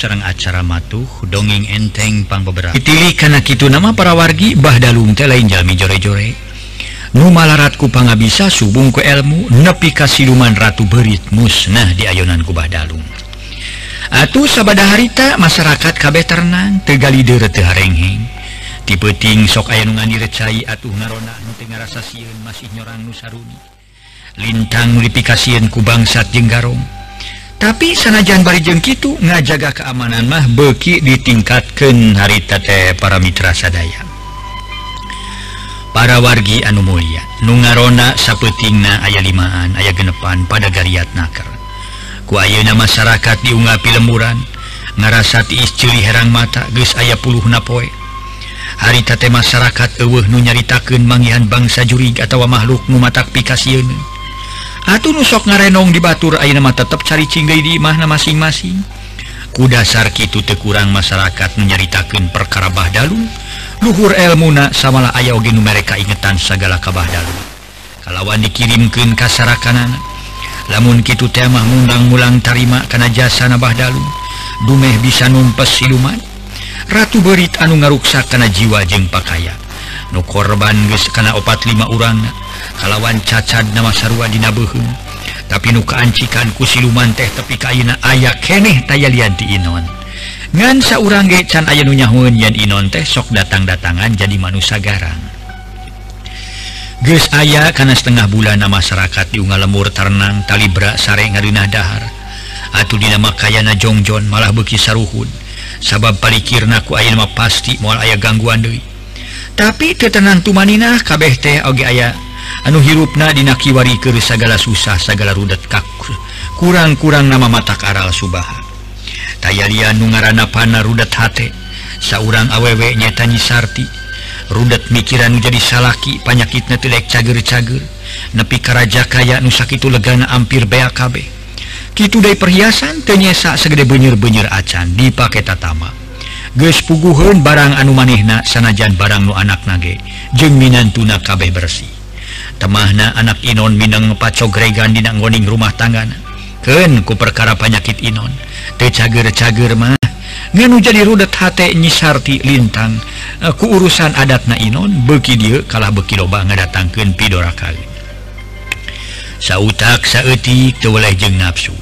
sarang acara matuh dongeng enteng beberapa. Dipilih karena gitu nama para wargi Bahdalung teh lain Jami jore-jore. Numalaratkupanggah bisa subung ke elmu nepi siluman Ratu berit musnah di ayonanku Bahdalung Atuh sabada harita masyarakat kabeh tenang tegali deretehareheng tipeting sok ayungan direcai atuh ngarona rasa siun masih nyorang Nusaruni lintang notifikasian ku bangsat jenggarong. tapi sanajan Barijeng Kitu ngajaga keamanan mah beki ditingkatkan haritate para mitra sadaya. Para wargi anu Mulia nungarona sapetingna ayah limaan ayah genepan pada gariat naker. Kuayuna masyarakat diungapi lemburan ngarasati iscili herang mata geus ayah puluh napoe haritate masyarakat eueuh nu nyaritakeun mangihan bangsa jurig atau makhluk nu matak pikasiun Atuh nusok ngarenong di Batur Aina tetap cari cinggai di imahna masing-masing. Ku dasar Kitu teu kurang masyarakat nyaritakeun perkara bahdalu, Luhur elmuna samalah nu mereka ingetan sagala kabah Dalu. Kalawan dikirimkeun ka sarakanana, lamun Kitu teh mah mundang-mulang tarima kana jasa nabah Dalu dumeh bisa numpes siluman. Ratu berit anu ngaruksa karena jiwa jeng pakaian nu korban geus karena opat lima urangna kalawan cacad nama sarwa dinabuhun tapi nukancikan ku siluman teh tapi kaina aya keneh taya lianti Inon. Ngansa urang gecan aya nunyahun yang Inon teh sok datang-datangan jadi manusia garang. Ges aya karena setengah bulan nama masyarakat diunga lemur Tarang talibra sare ngarinah dahar. Atuh dinama Kayana Jongjon malah beki saruhun. Sabab palikirnaku nama pasti mual aya gangguan Dei tapi tetenan tumaninah kabeh teh oge aya anu hirupna dinakiwari ke segala susah segala rudat kaku kurang-kurang nama mata karal Subaha. Taylia nu ngaran pana rudat hate. Saurang awewek nyatanyi Sarti. Rudat mikiran jadi salaki panyakitnya tilek cager-cager. Nepi keraja kaya nusak itu legana ampir BKB gitu dari perhiasan tenyesa segede benyer-benyer acan dipakai tatama. Ges puguhun barang anu manehna sanajan barang nu anak nage jeng minantuna kabeh bersih. temahna anak Inon Minang pacogregan di nanggoning rumah tangan keku perkara penyakit Inon. Tecager cager mah. Nganu jadi rudet hate nyisarti lintang. Ku urusan adat na Inon beki dia kalah beki loba ngadatangkeun pidora kali. Sautak saeutik teu weleh jeung nafsu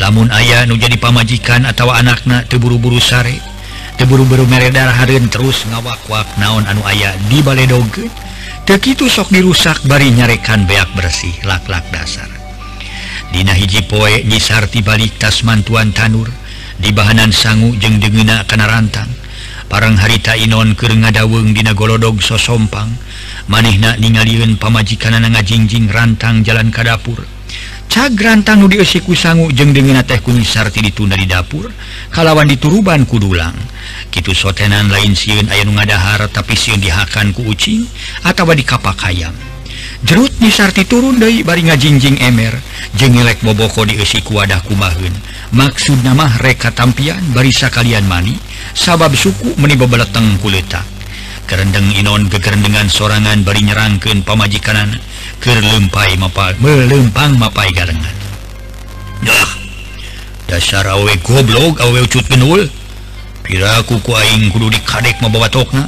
lamun ayah nu jadi pamajikan atau anakna teu buru-buru sare teu buru-buru darah harin terus ngawak-wak naon anu aya dibaledogeun begitu sok dirusak bari nyarekan beak bersih laklak dasar. Dina hiji poe nyisarti balik tas mantuan tanur di bahanan sangu jeng degena kana rantang. Parang harita Inon ke ngadaweng dina golodog sosompang manehna ningaliun pamajikanan ngajingjing rantang jalan ka dapur. Cag rantang nu diesiku sangu jeng degena teh kunyisarti ditunda di dapur kalawan dituruban kudulang gitu sotenan lain siun aya ngadahar tapi siun dihakan ku ucing atau di kapak ayam jerut nisarti turun dari bari ngajinjing emer jengelek boboko diisi kuadah kumahun maksud nama reka tampian barisa kalian mani sabab suku meni bebeleteng kuleta kerendeng inon kegerendengan sorangan bari nyerangkeun pamajikanan kerlempai mapai melempang mapai garengan. Dah dasar awe goblok awe ucut genul. piraku kuing kudu dikadek membawa tokna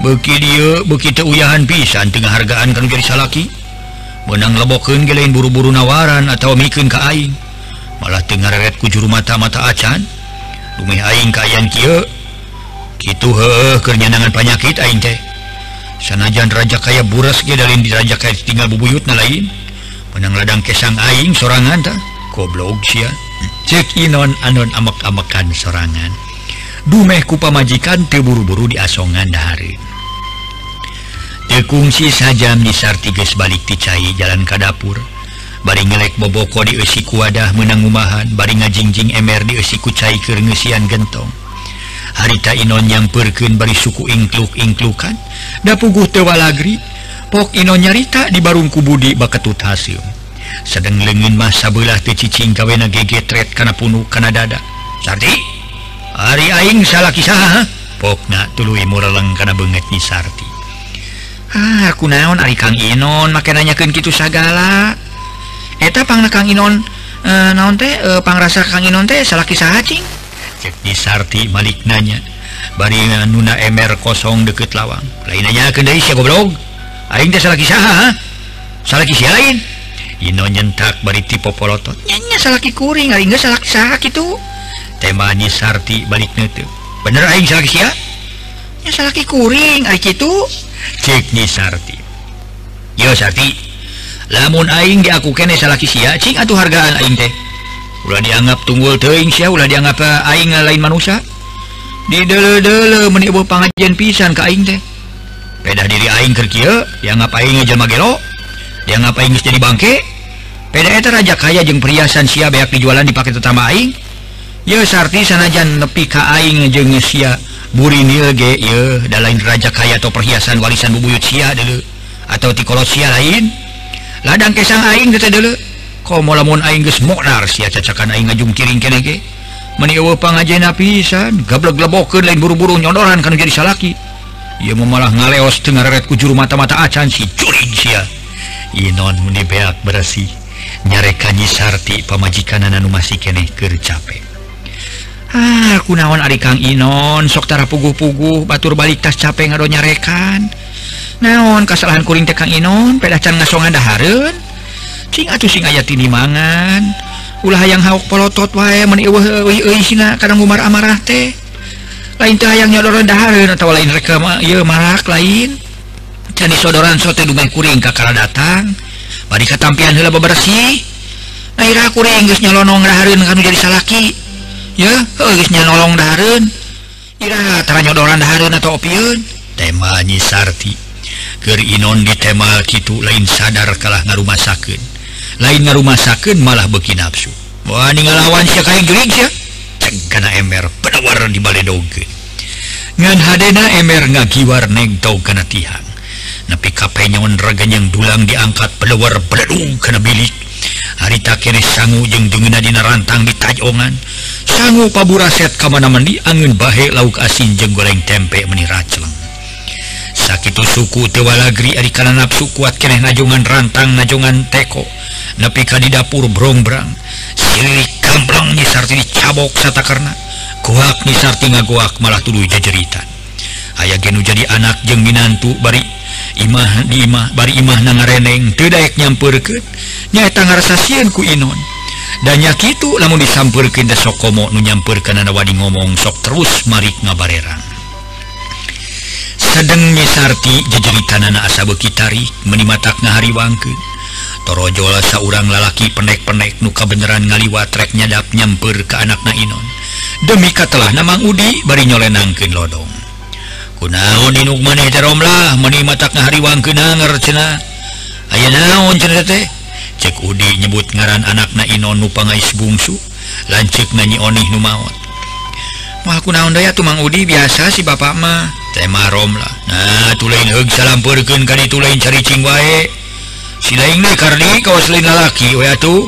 beki dia begitu uyahan pisan tengah hargaan kan jadi salaki. Menang leboken gelain buru-buru nawaran atau mikeun ke aing. Malah tengah reret ku juru mata-mata acan. Bumi aing kayan kia gitu he kenyanangan penyakit aing teh. Sanajan raja kaya buras ge dalin di raja kaya tinggal bubuyut na lain. Menang ladang kesang aing sorangan ta goblok sia. Cek inon anon amak-amakan sorangan. dumeh kupamajikan teburu-buru di asongan dahari. Tekungsi sajam nisar tiges balik ticai jalan ke dapur. Bari ngelek boboko di esiku wadah menangumahan bari ngajingjing emer di esiku cai ngeusian gentong. Harita Inon yang perken bari suku ingkluk-ingklukan dapuguh tewa lagri pok Inon nyarita di barungku Budi baketut hasil sedang lengin masa belah tecicing kawena gegetret karena punuh karena dada. Cantik Ariing salah kisah pokna tulu mureleng karena banget nisarti ah, aku naon Ari Kang Inon make nanyakan gitu segala eta pangna Kang Inon e, naon teh eh, e, pangrasa Kang Inon teh salah kisah cing? Cek nisarti Malik nanya. Bari eh, nuna emer kosong deket lawang. Lain nanya ke si goblok. Aing teh salah kisah ha? salah kisah lain? Ino nyentak bari tipe polotot. Nyanya salah kuring. Aing salah kisah gitu temanya Sarti balik nutup bener aing salah kisya ya salaki kuring aing itu cik ni Sarti. Yo Sarti. Lamun aing di diaku kene salah kisya cik atuh hargaan aing teh? Ulah dianggap tunggul teing sia ulah dianggap eh, aing eh, lain manusia. Di dele-dele menipu pangajian pisan ke aing teh. Pedah diri aing kerkia yang dianggap aing eh, jelema gelo. Dianggap aing geus jadi bangke. Pedah eta raja kaya jeng perhiasan sia beak dijualan dipakai tetama aing. sarti sanajan nepi kaing jengsia burilge da lain raja kaya atau perhiasan warisan bubuyut Sia dulu atau tikolosia lain. Ladang kesang Aing dulu kau maumun Aingnar ngajungkiring menipang pisan gablek lebok lain buru-buru nyodoran kan jadi salaki. Ia mau malah ngaleos Tengar retku juru mata-mata acan si curing Sia. Inon menbeak berasi nyarekanyi Sarti pemajikan anu masih kene kercape Tah kunaon Ari Kang Inon soktara pugu-pugu batur balik tas capek ngadonyarekan naon kesalahan kuring tekang Inon pedacan ngasongan daharun cing atuh sing aya ini mangan. Ulah hayang hauk polotot wae meni eueuh euy sina kadang gumar amarah teh. Lain teh hayang nyodoran dahareun atawa lain rek ieu marak lain. Cani sodoran sote dugan kuring ka datang. Bari katampian heula bebersih. Naira kuring geus nyolonong dahareun kanu jadi salaki. nyalong daun atau opiun tema nyisarti. Ke Inon di tema gitu lain sadar kalah ngarumah sakit lain ngarumah sakit malah beki nafsu. Wah lawan ember penawar di Bal doge ngan Hadena ember ngagiwar neng tau karena tihang. Nepi kapenyon regan yang dulang diangkat pelewar berdung karena bilik. harita kiri sanggu jeung jenginadina rantang di tajongan sanggu paburaset kamana mandi angin bahe lauk asin jeng goreng tempe meni racleng. Sakit suku tewalagri ari kana nafsu kuat keneh najungan rantang najungan teko. Nepi ka di dapur brongbrang sirik kamplong nyisarti dicabok satakarna. Kuak nyisarti ngagoak malah tuluy jajeritan aya Genu jadi anak jeung Minantu bari Imah dimah bari Imah na ngareneng tidak nyampurkan nyata ngarasasian ku Inon. Dannya itu namun disampurkan da sokomo nu nyampurkan ada wadi ngomong sok terus marik ngabarerang. Sedang nyesarti jejeritanana asabe kitari menimatak ngahari wangkeun torojola saurang lalaki pendek-pendek nuka beneran ngaliwat trek nyadap nyamper ke anak na Inon. Demi katelah namang Udi bari nyolenangkeun lodong. kunaon inuk maneh daromlah meni matak ngahariwang kenangar cena aya naon cena teh? Cek Udi nyebut ngaran anak na Inon nupangais bungsu lancik nanyi onih maot. mah kunaon daya tuh Mang Udi biasa si bapak mah. Tema rom lah nah tulain heug salampeurkeun ka cari caricing wae. Si lain deui kardi kawas lain lalaki we atuh.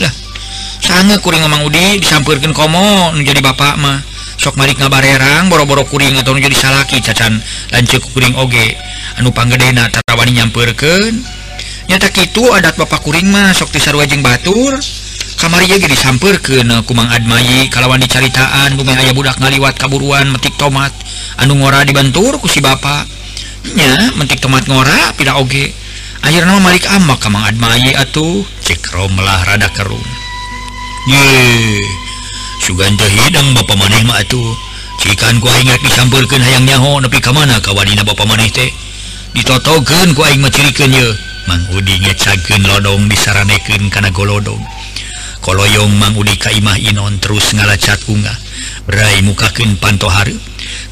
Lah sange kuring Mang Udi disampurkan komo nu jadi bapak mah. sok Malik ngabarerang boro-boro kuring atau jadi salaki cacan. Lancuk kuring oge. Anu panggedena tarawani nyamperken nyata itu adat Bapak kuring mah sok tisar wajeng batur. Kamari jadi samper ke eh, kumang Admayi kalawan dicaritaan bumen ayah budak ngaliwat kaburuan metik tomat. Anu ngora dibantur ku si bapaknya metik tomat ngora pida oge. Akhirnya Malik amak kamang Admayi atuh. Cek romlah rada kerung Yeay suganta hidang Bapak maneh mah atuh. Cikan ku ingat disampurkan hayang nyaho nepi ka mana kawadina Bapak maneh teh? Ditotogen ku ing macirikan ye. Mang Udi ngecagen lodong disaraneken kana golodong. Koloyong Mang Udi kaimah inon terus ngalacat unga. Berai mukakeun pantohari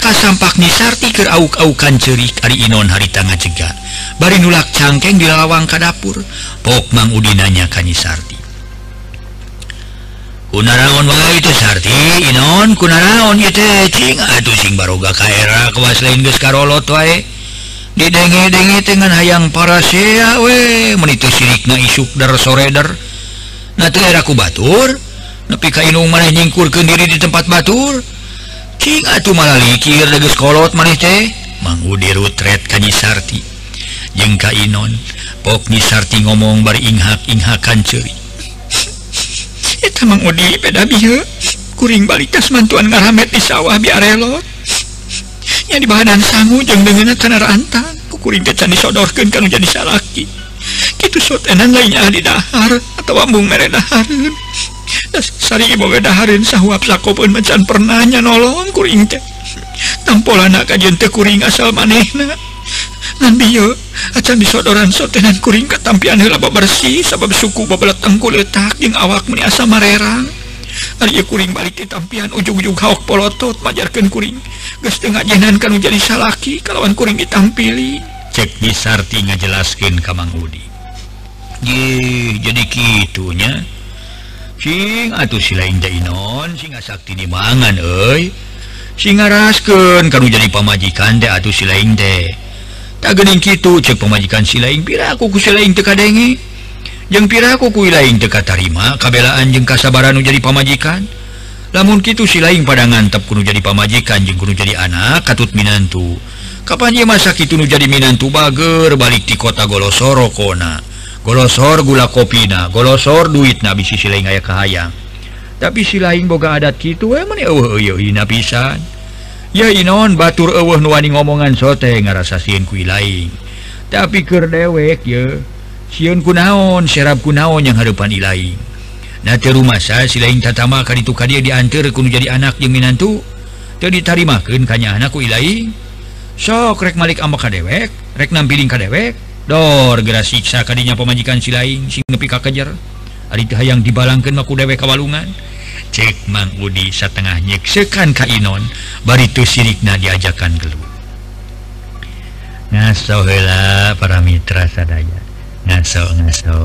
kasampak nisarti keur auk-aukan cerik ari inon harita ngacega bari nulak cangkeng dilawang ka dapur. Pok Mang Udi nanya ka nisarti. kunaraon wae itu sarti inon kunaraon ieu teh cing. Atuh sing baroga ka era kawas lain geus karolot wae. Didenge-denge teh ngan hayang parasea we menitu sirikna isuk dar sore dar. Nah era ku batur nepi ka inung maneh nyingkurkeun diri di tempat batur. Cing atuh malah likir geus kolot maneh teh. Mangu dirutret ka nyi sarti. Jeung ka inon pok nyi sarti ngomong bari inghak inghakan ceri Mang Udi beda bihe kuring balikas mantuan ngaramet di sawah biarelotnya di bahanan sanggu jeng dengan tenar antan kukuring kecan disodorkan kan jadi salaki. Gitu sotenan lainnya ah di dahar atau wambung mere daharun sari boga daharun sahuap sakopun macan pernahnya nolong kuring teh. Tampolan kajian tekuring asal manehna. acan disodoran sotenan kuring ketampian hela bersih sabab suku babalat tengku letak jeung awak meni asa marerang Ari kuring balik tampian ujung-ujung hawk polotot majarkan kuring geus teu ngajenan kanu jadi salaki kalawan kuring ditampili cek disarti ngajelaskeun ka Mang Udi. Ye, jadi kitunya sing atuh si lain jainon singa sakti dimangan euy Singa rasken kanu jadi pamajikan teh atuh si lain teh tagening gitu. Cek pemajikan silaing piraku ku silaing teka denge jeng piraku ku lain teka tarima kabelaan jeng kasabaranu jadi pamajikan. Lamun gitu silaing pada ngantep kuno jadi pamajikan jeng kuno jadi anak katut minantu. Kapan dia masa gitu nu jadi minantu? Bager balik di kota golosoro kona golosor gula kopina golosor duit nabi si silaing kayak kahayang. Tapi silaing boga adat gitu eh, emang oh, ya pisan. ya Inon batur ewah nuani ngomongan sote ngarasa siun ku lain tapi ker dewek ya siun kunaon serap kunaon yang hadapan ilain Nate rumasa saya silain tatama kali itu kadia diantar kuno jadi anak yang minantu tadi ditarimakan kanya anakku ilaing sok rek malik ambak kadewek rek nampiling ka dewek dor gera siksa kadinya pemajikan silain sing nepi ka kakejar Ari hayang dibalangkan maku dewek kawalungan cek Mang Udi setengah nyeksekan Kainon baritu sirikna diajakan gelu. Ngasohela para mitra sadaya. Ngaso ngaso.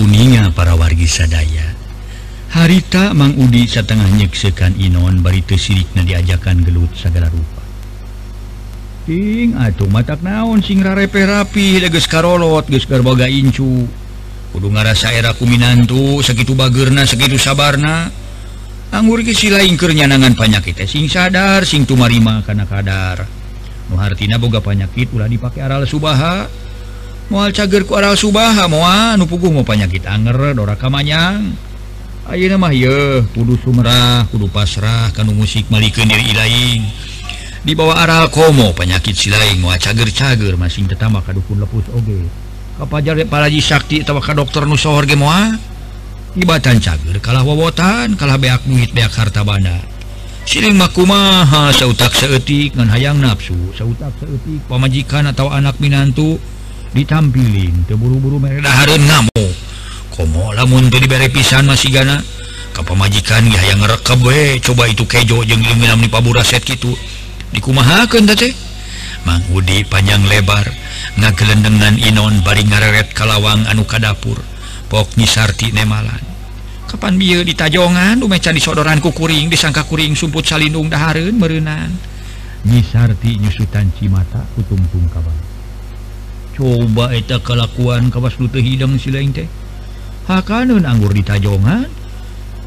uninga para wargi sadaya. Harita Mang Udi setengah nyeksekan Inon baritu sirikna diajakan gelut segala rupa. Ting atuh matak naon sing rarepe rapi leges karolot geus garboga incu. Kudu ngarasa era kuminantu segitu bagerna segitu sabarna. Anggur ke silain keur nyanangan panyakit sing sadar sing tumarima kana kadar. Nu hartina boga panyakit ulah dipake aral subaha. mual cager ku aral Subah moal. Nu pugu mau panyakit anger dora kamanyang. Ayeuna mah ye kudu sumerah kudu pasrah kanu musik malikeun diri ilaing. Di bawah aral komo penyakit silaing mual cager-cager masing tetama kadukun lepus oge. Kapajar paraji sakti tawa ka dokter nu sohor ge moa ibatan cager kalah wowotan kalah beak duit beak harta banda. Siling makumaha sautak seetik ngan hayang nafsu sautak seetik pamajikan atau anak minantu. ditampilin. Terburu-buru ngamu. Komo lamun diberre pisan masih gana kap pemajikan ya yang ngerekam we coba itu kejo jeng di pabura set gitu dikumahakan tete Mang Udi panjang lebar ngagelendengan Inon bari ngareret kalawang anu kadapur pok nyisarti nemalan. Kapan bi ditajongan umeca disodoranku kuring disangka kuring sumput salindung dahareun meureunaan nyisarti nyusutan cimata kutumpung kabang coba eta kelakuan kawas lute hidang silain teh. Hakanun anggur ditajongan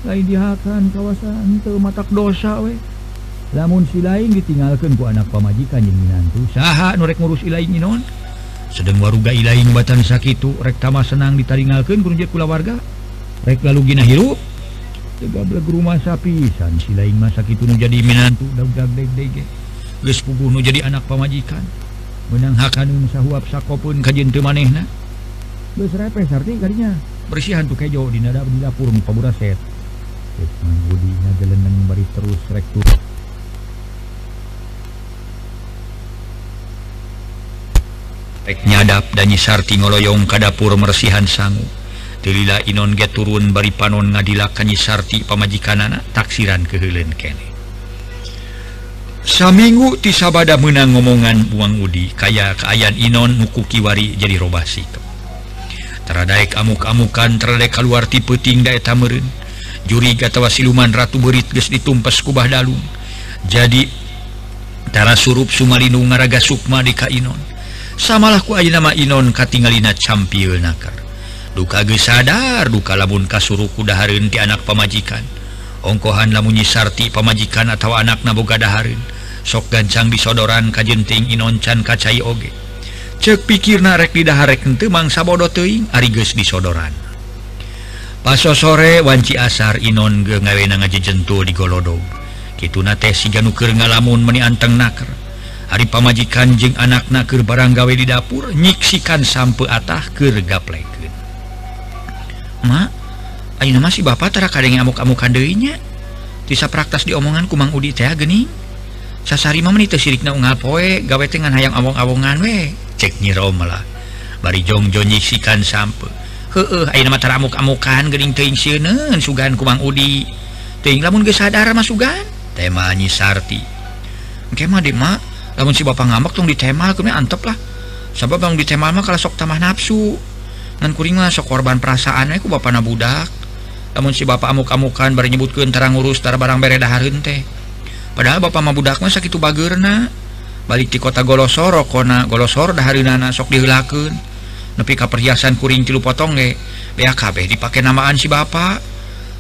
lain dihakan kawasan ke matak dosa we. Lamun silain ditinggalkan ku anak pamajikan yang minantu. Saha norek ngurus ilain non? Sedang waruga ilain batan sakitu rek tama senang ditaringalkan kurunjat kula warga. Rek lalu gina hirup tegableg rumah sapisan silain masa itu nu jadi minantu dag dag deg dege geus puguh nu jadi anak pamajikan. menang hakanun sahuap sakopun kajin teu manehna geus repes arti kadinya. Bersihan tu kejo di nada di dapur nu paburaset eh, Mang Budi ngajeleneng bari terus rektur Rek nyadap dan nyisarti ngoloyong ka dapur mersihan sangu. Tilila inon get turun bari panon ngadilakan nyisarti pamajikan pamajikanana taksiran keheuleun kene. saminggu tisabada menang ngomongan buang Udi kayak keayaan Inon nuku Kiwari jadi robasi teradaik amuk-amukan teradai keluar tipe tingdai tamerin juri katawa siluman Ratu Berit ges ditumpas kubah dalung. Jadi Tara surup Sumalinu ngaraga Sukma di Kainon samalah ku aja nama Inon katingalina campil nakar. Duka gesadar duka labun kasuruh kudaharin ti anak pamajikan. Ongkohan lamunyi sarti pemajikan atau anak naboga daharin sok gancang disodoran kajjenting Inoncan kacai oge. Cek pikir narek didaharek ente mangsa bodoh teing ariges disodoran. Paso sore wanci asar Inon ge ngawena ngajejentu di Golodog gitu nate si ganuker ngalamun meni anteng naker. Hari pamajikan jeng anak naker barang gawe di dapur nyiksikan sampe atah ker mak ayo masih bapak tara kadang amuk-amukan deuinya tisa praktas diomongan kumang udi teh geni sasari mah menit sirikna ungal poe gawe teh ngan hayang awong-awongan we. Cek nyiro bari jongjo nyisikan sampe. Heeh ayeuna mah taramuk-amukan geuning eh, sugan ku Mang Udi. Teuing lamun geus sadar mah sugan. Teh nyi Sarti engke mah namun lamun si bapak ngambek tong ditemal kumaha antep lah. Sabab bang ditemal mah kalau sok tamah nafsu dan kuring mah sok korban perasaan we ku bapana budak lamun si bapak amuk-amukan bari nyebutkeun tarang ngurus tar barang beredahareun teh padahal Bapak Mabudakma sakit bageurna balik di kota golosoro Kona golosor dahari nana sok dihilaken nepi ka perhiasan kuring tilu potong ge bea kabeh dipake namaan si Bapak.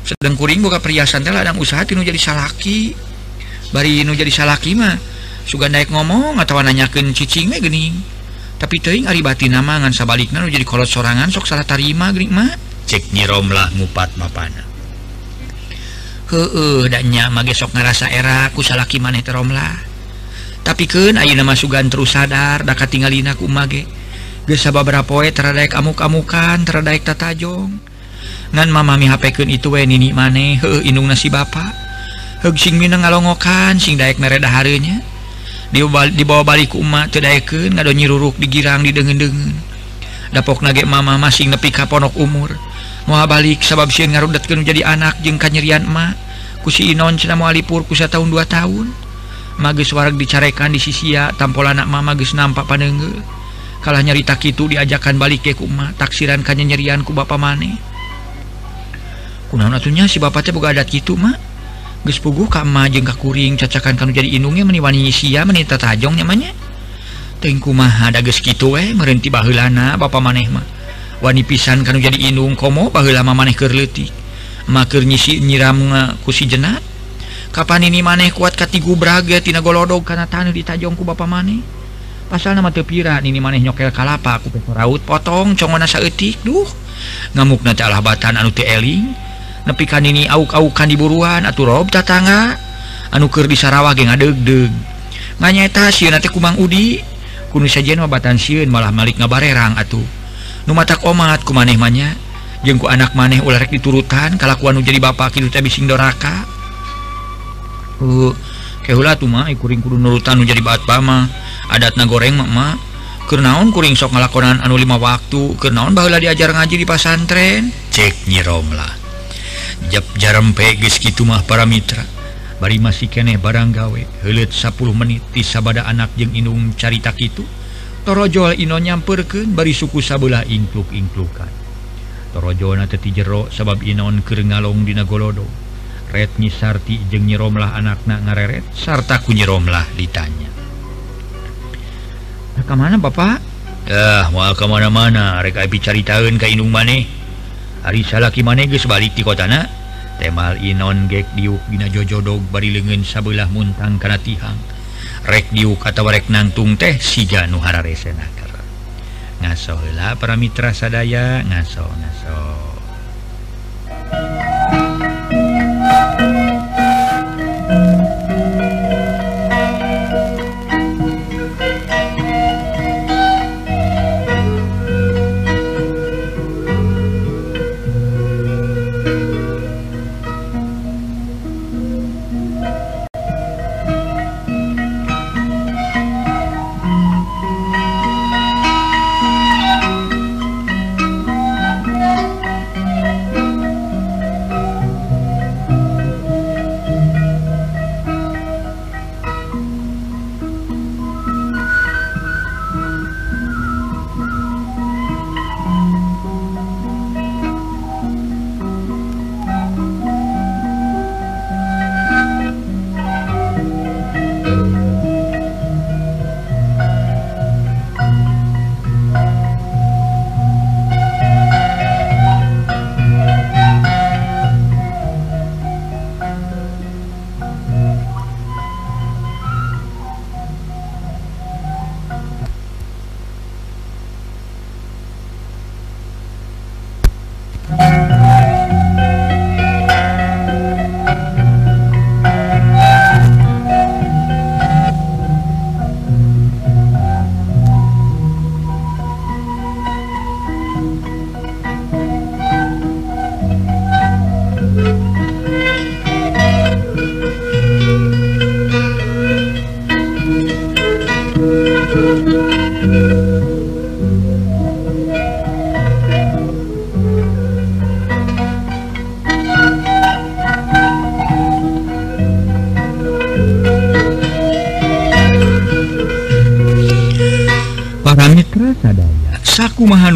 Sedang kuring buka perhiasan teh ladang usaha tinu jadi salaki. Bari nu jadi salaki mah suga naik ngomong atau nanyakeun cicingnya geuning. Tapi teing ari batin mah ngan sabalikna nu jadi kolot sorangan sok salah tarima gening mah. Cek nyiromlah ngupat mapana. heudanya eh, mage sok ngerasa era ku salaki maneh teromlah tapi ke Ayu nama Sugan terus sadar daka tinggal naku mage. Gesa beberapa poe teradaik amuk-amukan terhadap tatajong. Ngan mamami HPkeun itu we nini maneh heuh indung nasi bapak heug sing Min ngalongokan sing daek mereda harinya dibawa, dibawa balik ku umat teu ngado nyiruruk digirang didengen-dengen. Dapok nage mama masing nepi ka ponok umur. muha balik sabab si ngarudat ke jadi anak jeung kanyerian emak kusi Inon Cina mualipur kusa tahun 2 tahun magis warag dicarekan di sisia tampol anak mama geus nampak panenge. Kalah nyerita kitu diajakan balik ke kuma taksiran kanya nyerian ku bapak maneh kunaon atunya si bapaknya boga adat gitu mak geus puguh ka emak jeung ka kuring cacakan kanu jadi inungnya meniwani sia menita tajong namanya teuing kumaha da geus kitu we merenti baheulana bapak maneh mah. Wani pisan kan jadi inung komo lama maneh kerletik maker nyisi nyiram kusi jenat Kapan ini maneh kuat katigu bragatina golodog karena tanah ditajongku bapak maneh? Pasal nama tepiran ini maneh nyokel kalapa aku raut potong congona saetik duh. Ngamuk nalah batan anu teeling nepikan ini auk-aukan diburuan atau rob tatanga. Anuker di Sarawak yang adeg-deg nganyaeta siun nanti kumang Udi. Kuno saja mabatan siun malah Malik ngabarerang atuh. mata omat ku manehmanya jengku anak maneh ularek diturutan kalakuan jadi bapak Ki bising doraka. Uh, jadi bat pama adat na goreng Mama kenaon kuring sok ngalakonan anu lima waktu kenaon bahlah diajar ngaji di pasantren cek nyiromlah Jab jarem peges gitu mah para mitra. Bari masih keneh barang gawe. Helet 10 menit sabada anak jeung inung carita itu torojol Ino nyamperken bari suku sabelah ingkluk-ingklukan torojona teti jero sabab Inon ke ngalong dina golodo retnyi Sarti jeung nyiromlah anakaknya ngareret sarta ku nyiromlah ditanya nah, ke mana Bapak? Eh mau kemana-mana reka ke Inung maneh hari salaki maneh guys balik di kotana. Temal Inon gek diuk Dina jojodog bari lengen sabelah muntang karena tihang rek diuk atau rek nangtung teh sija nuhara resen ngasolah para mitra sadaya ngaso ngaso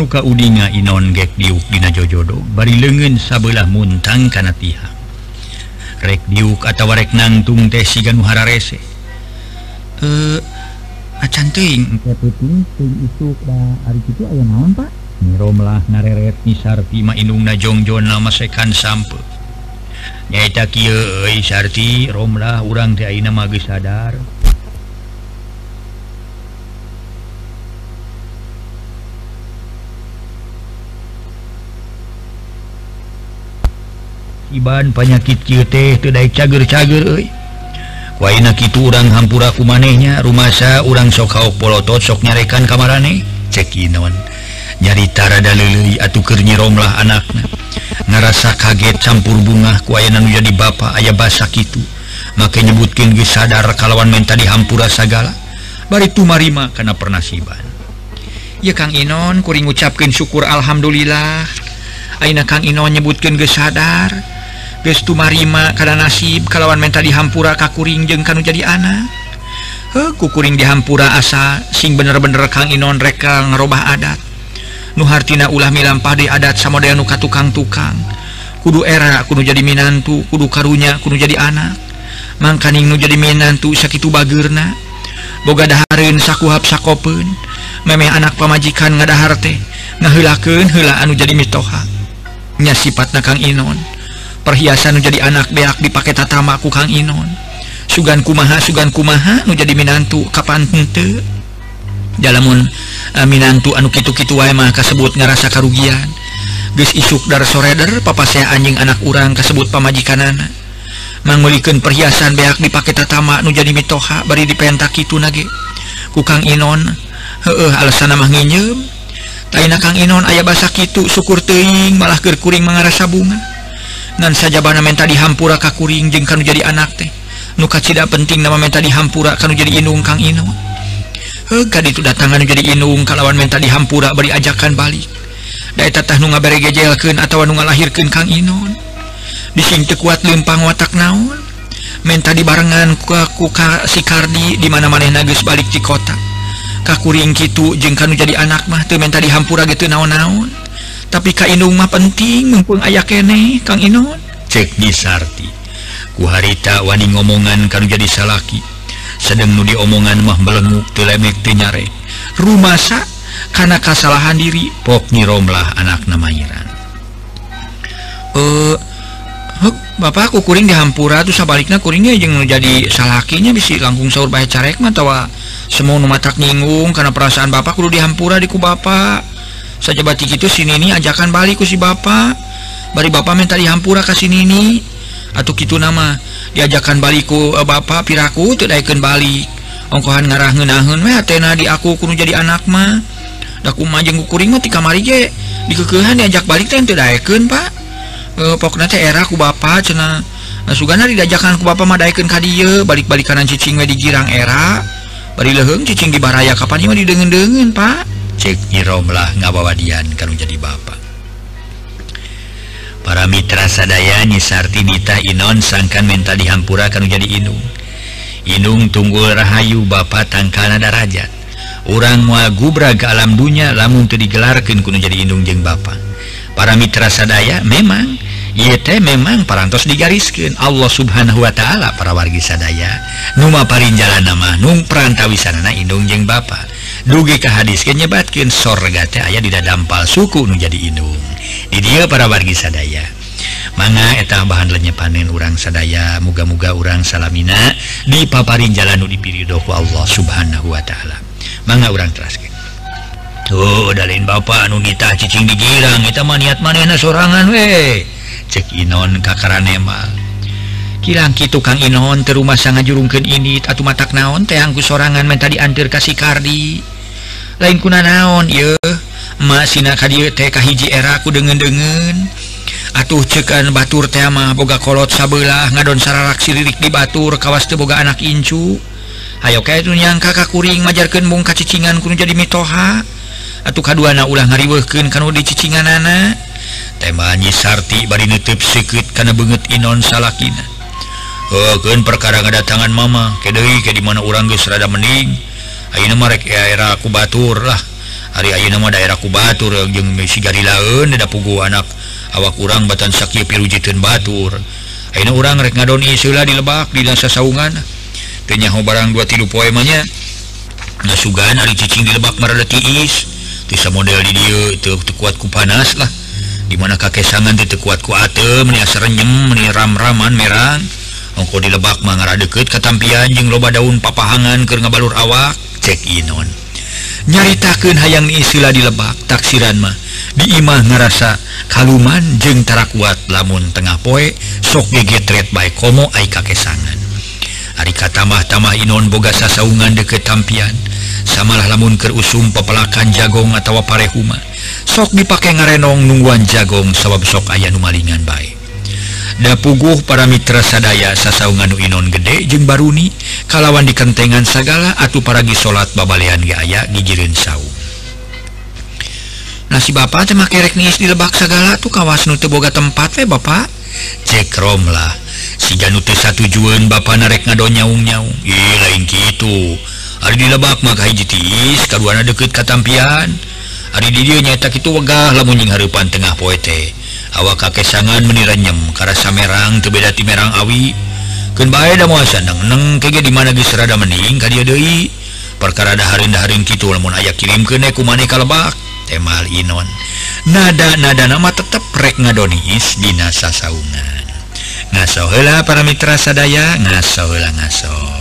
ka udinga Inon gek diuk dina jojodo bari lengen sabelah muntang kana tiha. Rek diuk atau rek nangtung teh siga nu rese. Eh acan teuing. Itu hari itu aya naon Pak? Romlah nareret nisartima inung najongjo nama sekan sampe. Nyaita Sarti, romlah urang teh ayeuna mah geus sadar. Iban panyakit teh tidak cager cager wa itu urang hampura ku manehnya rumahsa urang sokau polotot sok nyarekan kamarane. Cekinon leuleuy atuh keur nyiromlah anaknya ngerasa kaget campur bunga kuayanan jadi bapa ayah basak itu maka nyebutkin ge sadar kalawan menta di hampura bari itu marima karena pernasiban ya Kang Inon kuring ngucapkeun syukur Alhamdulillah. Aina Kang Inon nyebutkan ge sadar. gestu marima karena nasib kalawan menta dihampura kakuring jeng kanu jadi anak. Kukuring dihampura asa sing bener-bener Kang Inon reka ngerubah adat. Nuhartina ulah milampah di adat sama Day nuka tukang-tukang. Kudu era kudu jadi Minantu kudu karunya kudu jadi anak. Mangkaning nu jadi Minantu sakitu bagerna. Boga daharin sakuhap sakopen meme anak pamajikan ngadahar teh ngahulaken hela anu jadi mitohanya sifat na Kang Inon. perhiasan menjadi anak beak dipakai tatamaku Kang Inon. Sugan kumaha sugan kumaha nu jadi Minantu kapan hente dalammun uh, eh, Minantu anu kitu-kitu waemah kasebut ngerasa karugian. Guys isuk dar soreder papa saya anjing anak urang kasebut pamajikanana. Mengulikan perhiasan beak dipakai tatama nu jadi mitoha bari dipentak itu nage. Kukang Inon heeh alasan mah nginjem Taina Kang Inon ayah basa kitu syukur teing malah gerkuring mengarasa bunga. ngan saja bana menta dihampura kakuring jeng kan jadi anak teh. Nuka tidak penting nama menta dihampura kan jadi inung kang inung kan itu datangan jadi inung kalawan menta dihampura beri ajakan balik. Dari tatah nu ngabere gejelkeun atau nu ngalahirkeun kang inon bising teu kuat leumpang watak naon. Menta dibarengan ku si kardi sikardi di mana manehna geus balik di kota. Kakuring kitu jeung kanu jadi anak mah teu menta dihampura gitu naon-naon. tapi Kainumah penting mumpung ayah kene Kang Inon ceknya Sarti kuharita Wani ngomongan kan jadi salaki. Sedang nudi omongan mah melenguk telemek tenyare rumah sak karena kesalahan diri pok nyiromlah anak namairan eh uh, bapak aku kuring dihampura tuh sebaliknya kuringnya yang jadi salakinya bisa langkung sahur baik carek mah tawa semua numatak nyinggung karena perasaan bapak kudu dihampura diku di ku bapak saja batik itu sini ini ajakan balik si Bapak bari Bapak minta dihampura ke sini ini. Atau gitu nama diajakan balikku eh, Bapak piraku terdaikan balik. Ongkohan ngarah ngenahun weh tena di aku kuno jadi anak mah. Daku majeng kukuring mah di kamari ge dikekehan diajak balik teh terdaikan Pak. Eh, pokoknya teh era ku Bapak cina nah, eh, sugana diajakan ku Bapak mah daikan ka dieu. Balik-balikanan cicing we di girang era. Bari leheng cicing di baraya kapan di didengen-dengen Pak. cek Iromlah ngabawadian kalau jadi Bapak para Mitra sadaya nyisarti ditah Inon sangkan mental dihampura kalau jadi Inung. Inung tunggul Rahayu Bapak tangkana darajat. Orang wagubra ke alam dunya lamun untuk digelarkan kuno jadi Inung jeng Bapak para Mitra sadaya memang yete memang parantos digariskan Allah subhanahu Wa ta'ala para wargi sadaya. Numa Parinjalan nama Nung perantawisanana Indung jeng Bapak dugi ke hadis nyebatkin sorga aya tidak dampal suku nu jadi inung di dia para wargi sadaya. Mana eta bahan lenya panen urang sadaya muga-muga urang salamina di paparin jalanu dipiridoku Allah subhanahu Wa ta'ala. Manga orang teraskin tuh oh, dalin bapak anu kita cicing digirang kita mah niat manehna sorangan we cek inon kakarane mah. Hilang gitu Kang Inon terumah sangat jurungken ini atau matak naon tehangku sorangan minta diantir kasih kardi. lain kuna naon ye. Hiji era dengan dengan atuh cekan batur tema boga kolot sabelah ngadon sararak lirik di Batur kawas teboga anak incu. Ayo kayak itu yang kakak kuring ngajarkan bungka cicingan kuno jadi mitoha. Atau kaduana ulah ngariwehkeun kana di cicingan anak tema nyi Sarti bari nutup sekut karena banget inon salakina. Heukeun perkara ngadatangan mama. Ke deui dimana di mana urang geus rada mending Eh, daerah kubatur lah. Hari nama daerah kubatur pugu anak. Awak kurang batan sakit pirujitun Batur. Aina orang rek ngadon isula di lebak di dasa saungan. Tenyaho barang dua tilu poemanya Nasugan hari cicing di lebak merada tiis. Bisa model di dia itu kuatku panas lah. Dimana kakek sangan itu kuatku ate meniasa renyem meniram raman merang. Ongko di lebak mangara deket ketampian jeng loba daun papahangan ke ngabalur awak. cek Inon. Nyaritakan hayang istilah di lebak taksiran mah. Diimah ngerasa kaluman jengtara kuat lamun tengah poe sok gegetret baik komo ai kakesangan. Arika tambah-tambah Inon boga sasaungan deket tampian. Samalah lamun ke usum pepelakan jagong atau parehuma sok dipakai ngarenong nungguan jagong sabab sok ayah numalingan baik dapuguh para Mitra sadaya sasaungan Inon gede jeung Baruni kalawan dikentengan segala atuh paragi salat babalian gaya gijirin sau. Nasi Bapak cuma kerek niis di lebak segala tuh kawas nuteboga tempat we Bapak cekromlah siga nute satu juan Bapak narek ngado nyaung-nyaung. Lain gitu hari di lebak maka hijitiis kaduana deket katampian. Hari di dia nyetak itu wegah lamunnying harepan tengah poete awak kakesangan meniranyem karena merang tebeda ti merang awi. Kebae muasaneng ke di mana diserada mening ka dia Dei perkara daharin-daharing lamun aya kirim keku e maneka lebak temal Inon. Nada nada nama tetap rek ngadonis dinasa sauungan ngasola para mitra sadaya ngasola ngaso.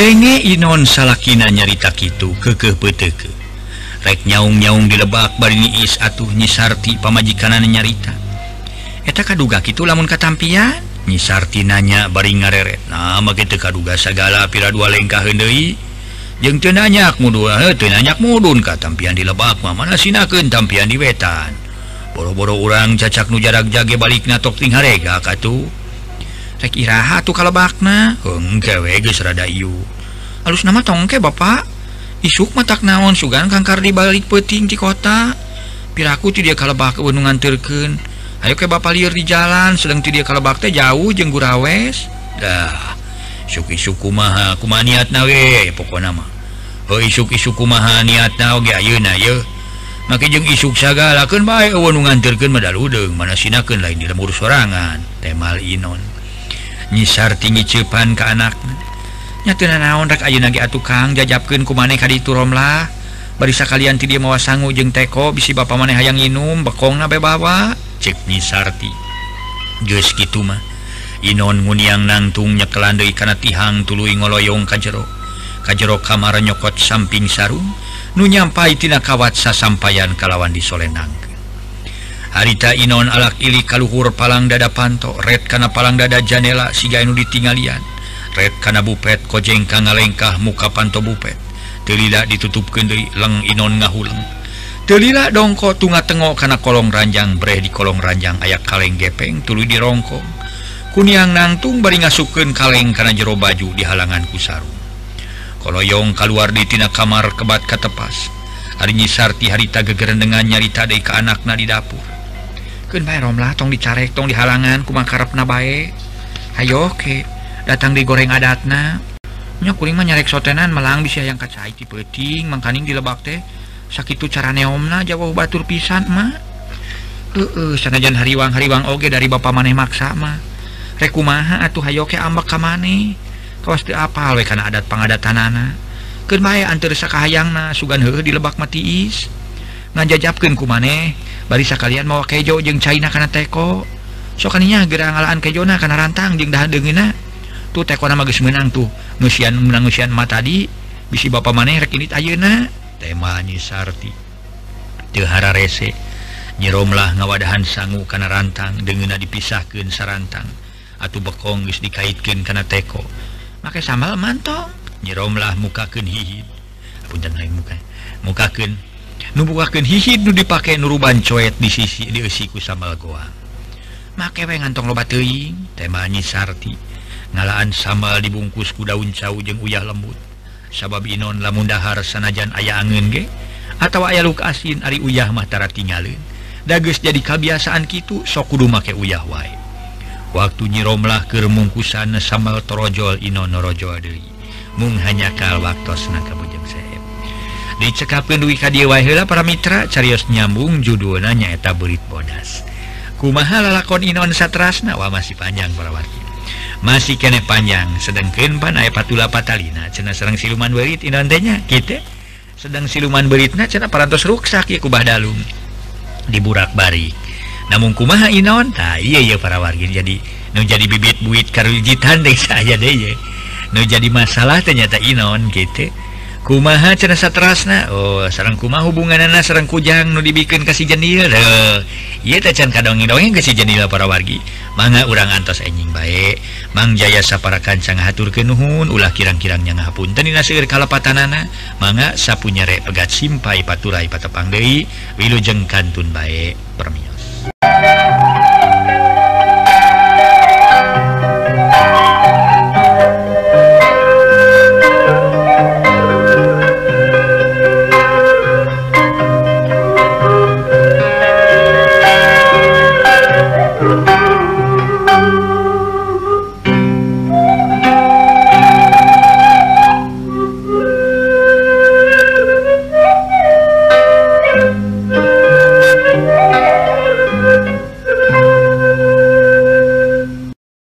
denge Inon salahkin nyarita Kitu keke peteke rek nyaung-nyaung di lebak barini is atuh nyisarti pamajikanana nyarita. Eta kaduga Kitu lamun katampian? Nyisarti nanya baring ngareret. Nama kita teu kaduga sagala pira dua lengkah deui jeung teu nanyak mudua teu nanyak mudun katampian di lebak mah mana sinakeun tampian di wetan. Boro-boro urang cacak nu jarak jage balik natok ting harega katuh cek Iha tuh kalau bakna harus nama tongke Bapak? Isuk matak naon sugan kangkar dibalik peting di kota. Piraku ti dia kalebak kebenungan terken Ayo ke Bapak liar di jalan sedang ti dia kalebak teh jauh jenggurrawes dah suki-suku maha kuma niat nawe pokok nama isuk-isku maha niat na maka jeng isuk saga laken baik wonungan Turken medal udeng mana sinaken lain di lembur sorangan. Temal Inon. nyisar tinggi cepan ke anaknya nyatuna naon rek ayeuna ge atuh Kang. Ku maneh ka ditu romlah barisa kalian ti dia mawa sangu jeung teko bisi bapa maneh hayang inum bekongna nabe bawa. Cek nyisarti geus kitu mah. Inon nguniang nangtung nyekelan deui kana tihang tuluy ngoloyong ka jero. Ka jero kamar nyokot samping sarung. Nu nyampai tina kawat sasampayan kalawan di solenang. harita Inon alak ili kalluhur palang dada panto red kana palang dada janela sigainu ditinggalian red kana bupet kojeng ka ngalengkah muka panto bupet. Telila ditutup kendri leng Inon ngahulang telila dongko tunga tengok kana kolong ranjang breh di kolong ranjang ayak kaleng gepeng tulu dirongkong kuniang nangtung bari ngasuken kaleng kana jero baju di halangan kusaru. Koloyong keluar ditina kamar kebat katepas. Hari nyisarti harita gegerendengan nyarita dari ke anakna di dapur. Omlah tong dicarek tong di halangan kuma karep na Ayo oke. Datang di goreng adatnanya kuring mah nyarek sotenan melang bisa yang kacai di peting mangkaning di lebak teh. Sakitu cara neomna jauh Batur pisan mah uh, sanajan hariwang hariwang oge dari bapak maneh maksa mah rekumaha atuh hayo ke ambak ka maneh. Kawas teu apal we kana adat pangadatanana. Keur bae anteur sakahayangna sugan heueuh di lebak matiis ngajajapkeun ku maneh. barisa kalian mau kejo jeung China karena teko. Sokaninya gerang ngalaan kejona karena rantang jeung dahan deungeuna tuh teko nama geus menang tuh. Ngusian menang ngusian mata tadi bisi bapak maneh rek ini ayeuna tema nyisarti teu hararese nyeromlah ngawadahan sangu karena rantang deungeuna dipisahkeun sarantang. Atuh bekong geus dikaitkeun karena teko. Make sambal mantong. Nyeromlah mukakeun hihid. Punten lain muka. Mukakeun numbukakan hihid nu dipakai nuruban coet di sisi di ku sambal goa. Make we ngantong loba teuing tema nyisarti ngalaan sambal dibungkus ku daun cau jeung uyah lembut. Sabab inon lamun dahar sanajan aya angeun ge atawa aya luk asin ari uyah mah tara tinggaleun jadi kabiasaan kitu sok kudu make uyah wae. Waktu nyiromlah keur mungkusan sambal torojol inon norojol deui. Mung hanya kal waktosna kabujeng saya dicekapkan duwi Kadiwahila para mitra carios nyambung judul nanyaeta berit bodas. Kumaha lalakon Inon Satrasna? Wah masih panjang perawati masih kene panjang. Sedangkan pan aya patula patalina. Cena serang siluman berit Inonnya kita sedang siluman beritna cena parantos ruksak ya kubah dalung. Diburak bari. Namun kumaha Inon? Nah iya ya para wargi. Jadi nu jadi bibit buit karujitan deh saya deh ya nu jadi masalah ternyata Inon gitu kumaha cerasa terasna Oh sarang kuma hubungan anak sarang kujang nu dibikin kasih jenil ia tacan kadongi dongeng kasih jenil para wargi. Manga urang antos enjing baik Mang jaya para kancang hatur ke nuhun ulah kirang-kirangnya ngahapun teni nasir kalapatanana. Manga sapu nyerek pegat simpai paturai patepang deui wilujeng kantun baik permios.